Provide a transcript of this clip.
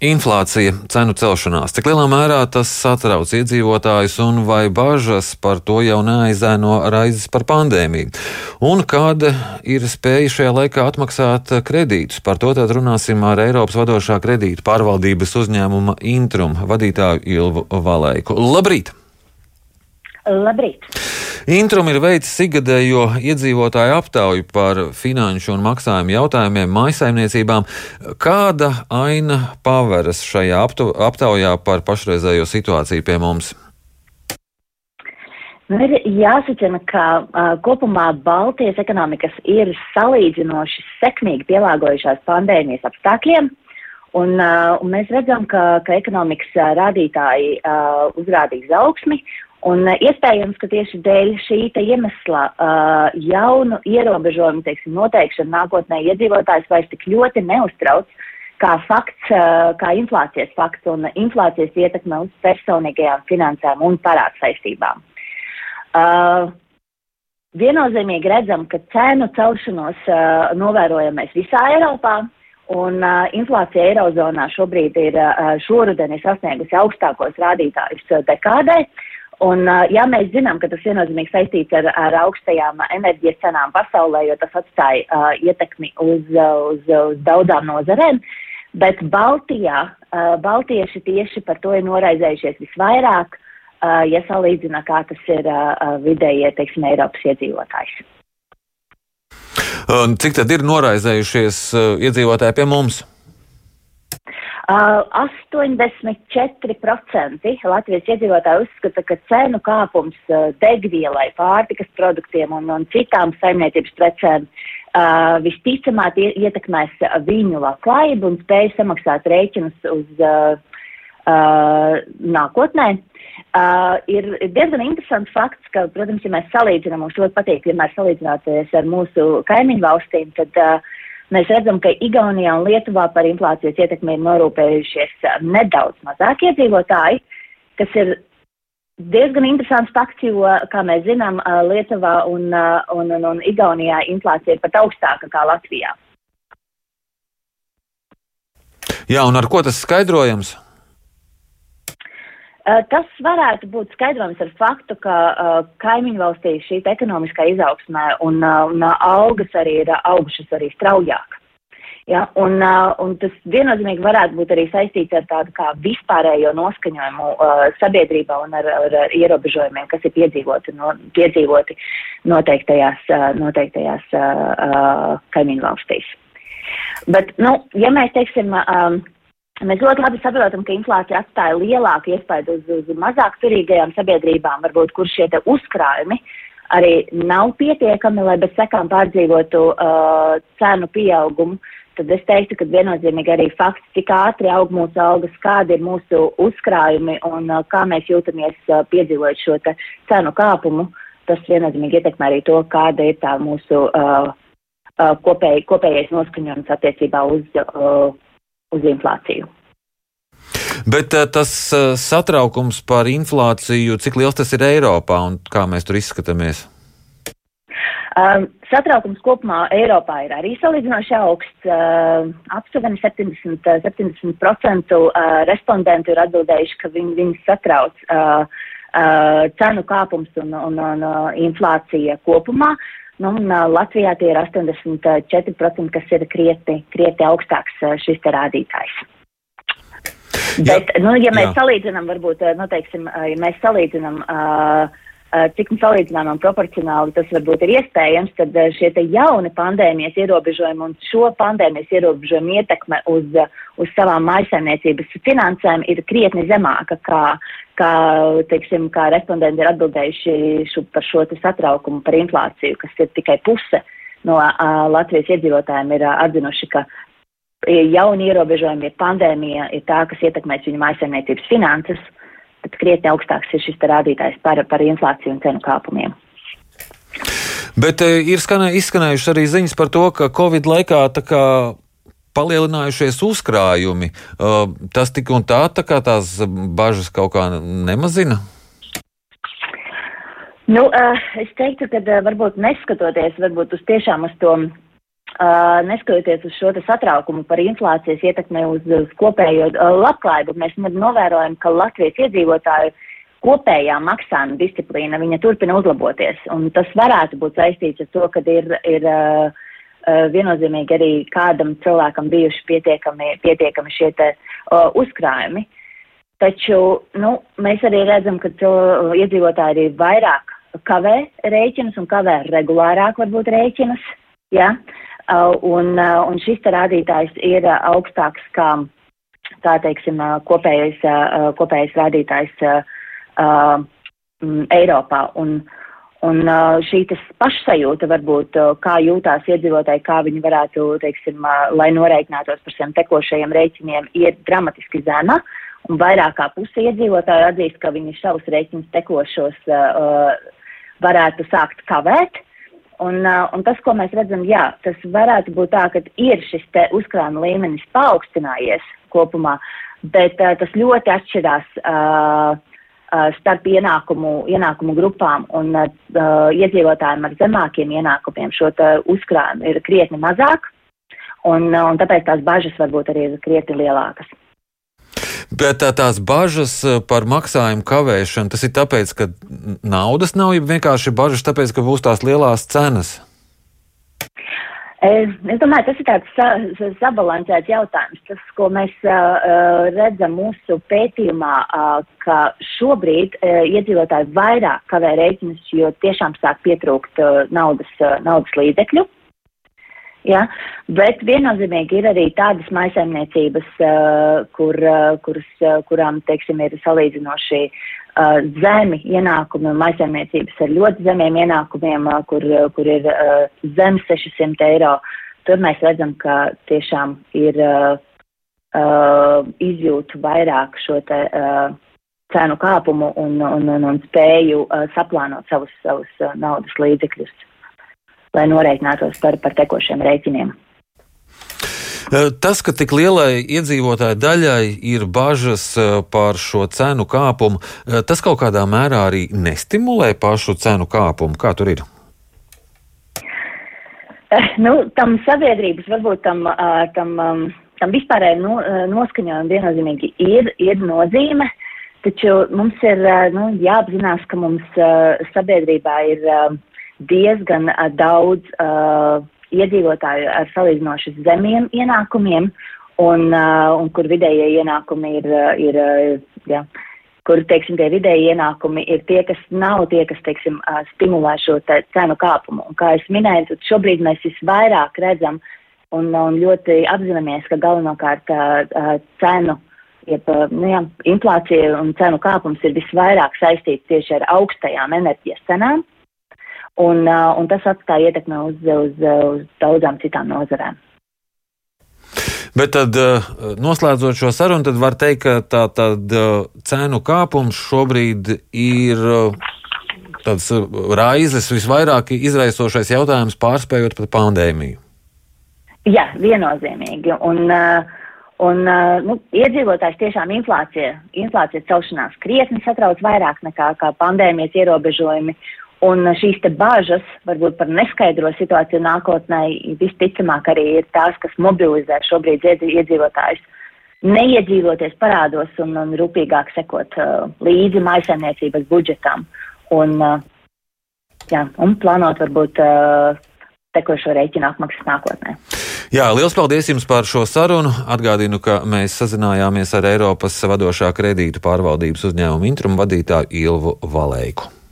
Inflācija, cenu celšanās. Cik lielā mērā tas satrauc iedzīvotājus un vai bažas par to jau neaizēno raizes par pandēmiju? Un kāda ir spēja šajā laikā atmaksāt kredītus? Par to tad runāsim ar Eiropas vadošā kredītu pārvaldības uzņēmuma Intrum vadītāju Ilvu Valēku. Labrīt! Labrīt! Intrum ir veicis ikgadējo iedzīvotāju aptauju par finanšu un maksājumu jautājumiem maisaimniecībām. Kāda aina paveras šajā aptaujā par pašreizējo situāciju pie mums? Nu, ir jāsacina, ka uh, kopumā Baltijas ekonomikas ir salīdzinoši sekmīgi pielāgojušās pandēmijas apstākļiem, un, uh, un mēs redzam, ka, ka ekonomikas rādītāji uh, uzrādīs augsmi, Un uh, iespējams, ka tieši dēļ šī iemesla uh, jaunu ierobežojumu teiksim, noteikšana nākotnē iedzīvotājs vairs tik ļoti neuztrauc kā fakts, uh, kā inflācijas fakts un inflācijas ietekme uz personīgajām finansēm un parādsaistībām. Uh, viennozīmīgi redzam, ka cenu celšanos uh, novērojam mēs visā Eiropā. Un uh, inflācija Eirozonā šobrīd ir uh, šoruden ir sasniegusi augstākos rādītājus dekādē. Uh, Un, ja mēs zinām, ka tas viennozīmīgi saistīts ar, ar augstajām enerģijas cenām pasaulē, jo tas atstāja uh, ietekmi uz, uz, uz daudzām nozarēm, bet Baltijā, uh, Baltieši tieši par to ir noraizējušies visvairāk, uh, ja salīdzina, kā tas ir uh, vidējie, teiksim, Eiropas iedzīvotājs. Cik tad ir noraizējušies uh, iedzīvotāji pie mums? 84% Latvijas iedzīvotāji uzskata, ka cenu kāpums degvielai, pārtikas produktiem un, un citām saimniecības precēm uh, visticamāk ietekmēs viņu labklājību un spēju samaksāt rēķinus uz uh, uh, nākotnē. Uh, ir diezgan interesants fakts, ka, protams, ja mēs salīdzinām, mums ļoti patīk vienmēr salīdzināties ar mūsu kaimiņu valstīm, tad uh, Mēs redzam, ka Igaunijā un Lietuvā par inflācijas ietekmi ir norūpējušies uh, nedaudz mazāk iedzīvotāji, kas ir diezgan interesants fakts, jo, kā mēs zinām, uh, Lietuvā un, uh, un, un, un Igaunijā inflācija ir pat augstāka kā Latvijā. Jā, un ar ko tas skaidrojams? Eh, tas varētu būt skaidrojams ar faktu, ka uh, kaimiņu valstī šī ekonomiskā izaugsmē un, uh, un uh, algas arī ir augušas arī straujāk. Ja, un, uh, un tas viennozīmīgi varētu būt arī saistīts ar tādu kā vispārējo noskaņojumu uh, sabiedrībā un ar, ar, ar ierobežojumiem, kas ir piedzīvoti, no, piedzīvoti noteiktajās, uh, noteiktajās uh, uh, kaimiņu valstīs. Bet, nu, ja mēs teiksim, um, Mēs ļoti labi saprotam, ka inflācija atstāja lielāku iespaidu uz, uz mazāk turīgajām sabiedrībām, varbūt kur šie uzkrājumi arī nav pietiekami, lai bez sekām pārdzīvotu uh, cenu pieaugumu. Tad es teiktu, ka viennozīmīgi arī fakts, cik ātri aug mūsu algas, kādi ir mūsu uzkrājumi un uh, kā mēs jūtamies uh, piedzīvojot šo cenu kāpumu, tas viennozīmīgi ietekmē arī to, kāda ir tā mūsu uh, uh, kopēj, kopējais noskaņojums attiecībā uz. Uh, uz inflāciju. Bet uh, tas uh, satraukums par inflāciju, cik liels tas ir Eiropā un kā mēs tur izskatāmies? Um, satraukums kopumā Eiropā ir arī salīdzinoši augsts. Uh, aptuveni 70%, 70% uh, respondentu ir atbildējuši, ka viņi, viņi satrauc uh, uh, cenu kāpums un, un, un uh, inflācija kopumā. Nu, un, Latvijā tie ir 84%, kas ir krietni, krietni augstāks šis rādītājs. Bet, jā, nu, ja mēs jā. salīdzinām, varbūt, nu, teiksim, ja mēs salīdzinām, uh, cik salīdzinām un proporcionāli tas varbūt ir iespējams, tad šie te jauni pandēmijas ierobežojumi un šo pandēmijas ierobežojumu ietekme uz, uz savām maisaimniecības finansēm ir krietni zemāka, kā, kā, teiksim, kā respondenti ir atbildējuši šu, par šo satraukumu par inflāciju, kas ir tikai puse no uh, Latvijas iedzīvotājiem ir uh, atzinuši, ka jauni ierobežojumi, ir pandēmija, ir tā, kas ietekmēs viņu maisaimniecības finanses, tad krietni augstāks ir šis rādītājs par, par inflāciju un cenu kāpumiem. Bet e, ir skanē, izskanējušas arī ziņas par to, ka Covid laikā kā, palielinājušies uzkrājumi. Uh, tas tik un tā, tā kā tās bažas kaut kā nemazina. Nu, uh, es teiktu, ka uh, varbūt neskatoties varbūt uz tiešām uz to neskatoties uz šo satraukumu par inflācijas ietekmi uz, uz kopējo uh, labklājību, mēs novērojam, ka Latvijas iedzīvotāju kopējā maksājuma disciplīna turpina uzlaboties. Tas varētu būt saistīts ar to, ka ir, ir uh, uh, viennozīmīgi arī kādam cilvēkam bijuši pietiekami, pietiekami šie te, uh, uzkrājumi. Taču nu, mēs arī redzam, ka iedzīvotāji arī vairāk kavē rēķinus un kavē regulārāk varbūt rēķinus. Ja? Uh, un, uh, un šis rādītājs ir uh, augstāks kā, kā teiksim, kopējais, kopējais rādītājs Eiropā. Un, un šī pašsajūta varbūt, kā jūtās iedzīvotāji, kā viņi varētu, teiksim, lai noreikinātos par saviem tekošajiem rēķiniem, ir dramatiski zema. Un vairāk kā puse iedzīvotāju atzīst, ka viņi savus rēķinus tekošos uh, varētu sākt kavēt. Uh, un tas, ko mēs redzam, jā, tas varētu būt tā, ka ir šis te uzkrājuma līmenis paaugstinājies kopumā, bet uh, tas ļoti atšķirās uh, uh, starp ienākumu, ienākumu grupām un uh, iedzīvotājiem ar zemākiem ienākumiem šo uzkrājumu ir krietni mazāk, un, uh, un tāpēc tās bažas varbūt arī ir krietni lielākas. Bet tā, tās bažas par maksājumu kavēšanu, tas ir tāpēc, ka naudas nav, ja vienkārši bažas tāpēc, ka būs tās lielās cenas. Es, domāju, tas ir tāds sa, sabalansēts jautājums. Tas, ko mēs uh, redzam mūsu pētījumā, uh, ka šobrīd uh, iedzīvotāji vairāk kavē rēķinus, jo tiešām sāk pietrūkt uh, naudas, uh, naudas līdzekļu. Ja? Bet viennozīmīgi ir arī tādas maisaimniecības, uh, kur, uh, kuras, uh, kurām, teiksim, ir salīdzinoši uh, zemi ienākumi, maisaimniecības ar ļoti zemiem ienākumiem, uh, kur, uh, kur ir uh, zem 600 eiro. Tur mēs redzam, ka tiešām ir uh, uh, izjūtu vairāk šo te uh, cenu kāpumu un, un, un, un spēju uh, saplānot savus, savus uh, naudas līdzekļus lai noreikinātos par, par tekošiem rēķiniem. Tas, ka tik lielai iedzīvotāju daļai ir bažas par šo cenu kāpumu, tas kaut kādā mērā arī nestimulē pašu cenu kāpumu. Kā tur ir? Nu, tam sabiedrības, varbūt tam, tam, tam vispārējai no, noskaņojumam viennozīmīgi ir, ir nozīme, taču mums ir nu, jāapzinās, ka mums sabiedrībā ir diezgan daudz uh, iedzīvotāju ar salīdzinoši zemiem ienākumiem, un, uh, un kur vidējie ienākumi ir, ir jā, kur, teiksim, tie vidēji ienākumi ir tie, kas nav tie, kas, teiksim, stimulē šo te cenu kāpumu. Un, kā es minēju, šobrīd mēs visvairāk redzam un, un ļoti apzināmies, ka galvenokārt cenu jeb, nu jā, inflācija un cenu kāpums ir visvairāk saistīts tieši ar augstajām enerģijas cenām. Un, uh, un tas atstāja ietekmi uz, uz, uz daudzām citām nozarēm. Bet tad, uh, noslēdzot šo sarunu, tad var teikt, ka tā tad uh, cēnu kāpums šobrīd ir tāds raizes visvairāk izraisošais jautājums, pārspējot pat pandēmiju. Jā, viennozīmīgi. Un, un nu, iedzīvotājs tiešām inflācija, inflācija celšanās krietni satrauc vairāk nekā pandēmijas ierobežojumi. Un šīs te bāžas, varbūt par neskaidro situāciju nākotnē, visticamāk arī ir tās, kas mobilizē šobrīd iedzīvotājus. Neiedzīvoties parādos un, un rūpīgāk sekot uh, līdzi maisaimniecības budžetam un, uh, jā, un plānot varbūt uh, tekošo rēķinu apmaksas nākotnē. Jā, liels paldies jums par šo sarunu. Atgādinu, ka mēs sazinājāmies ar Eiropas vadošā kredītu pārvaldības uzņēmumu intrumu vadītāju Ilvu Valēku.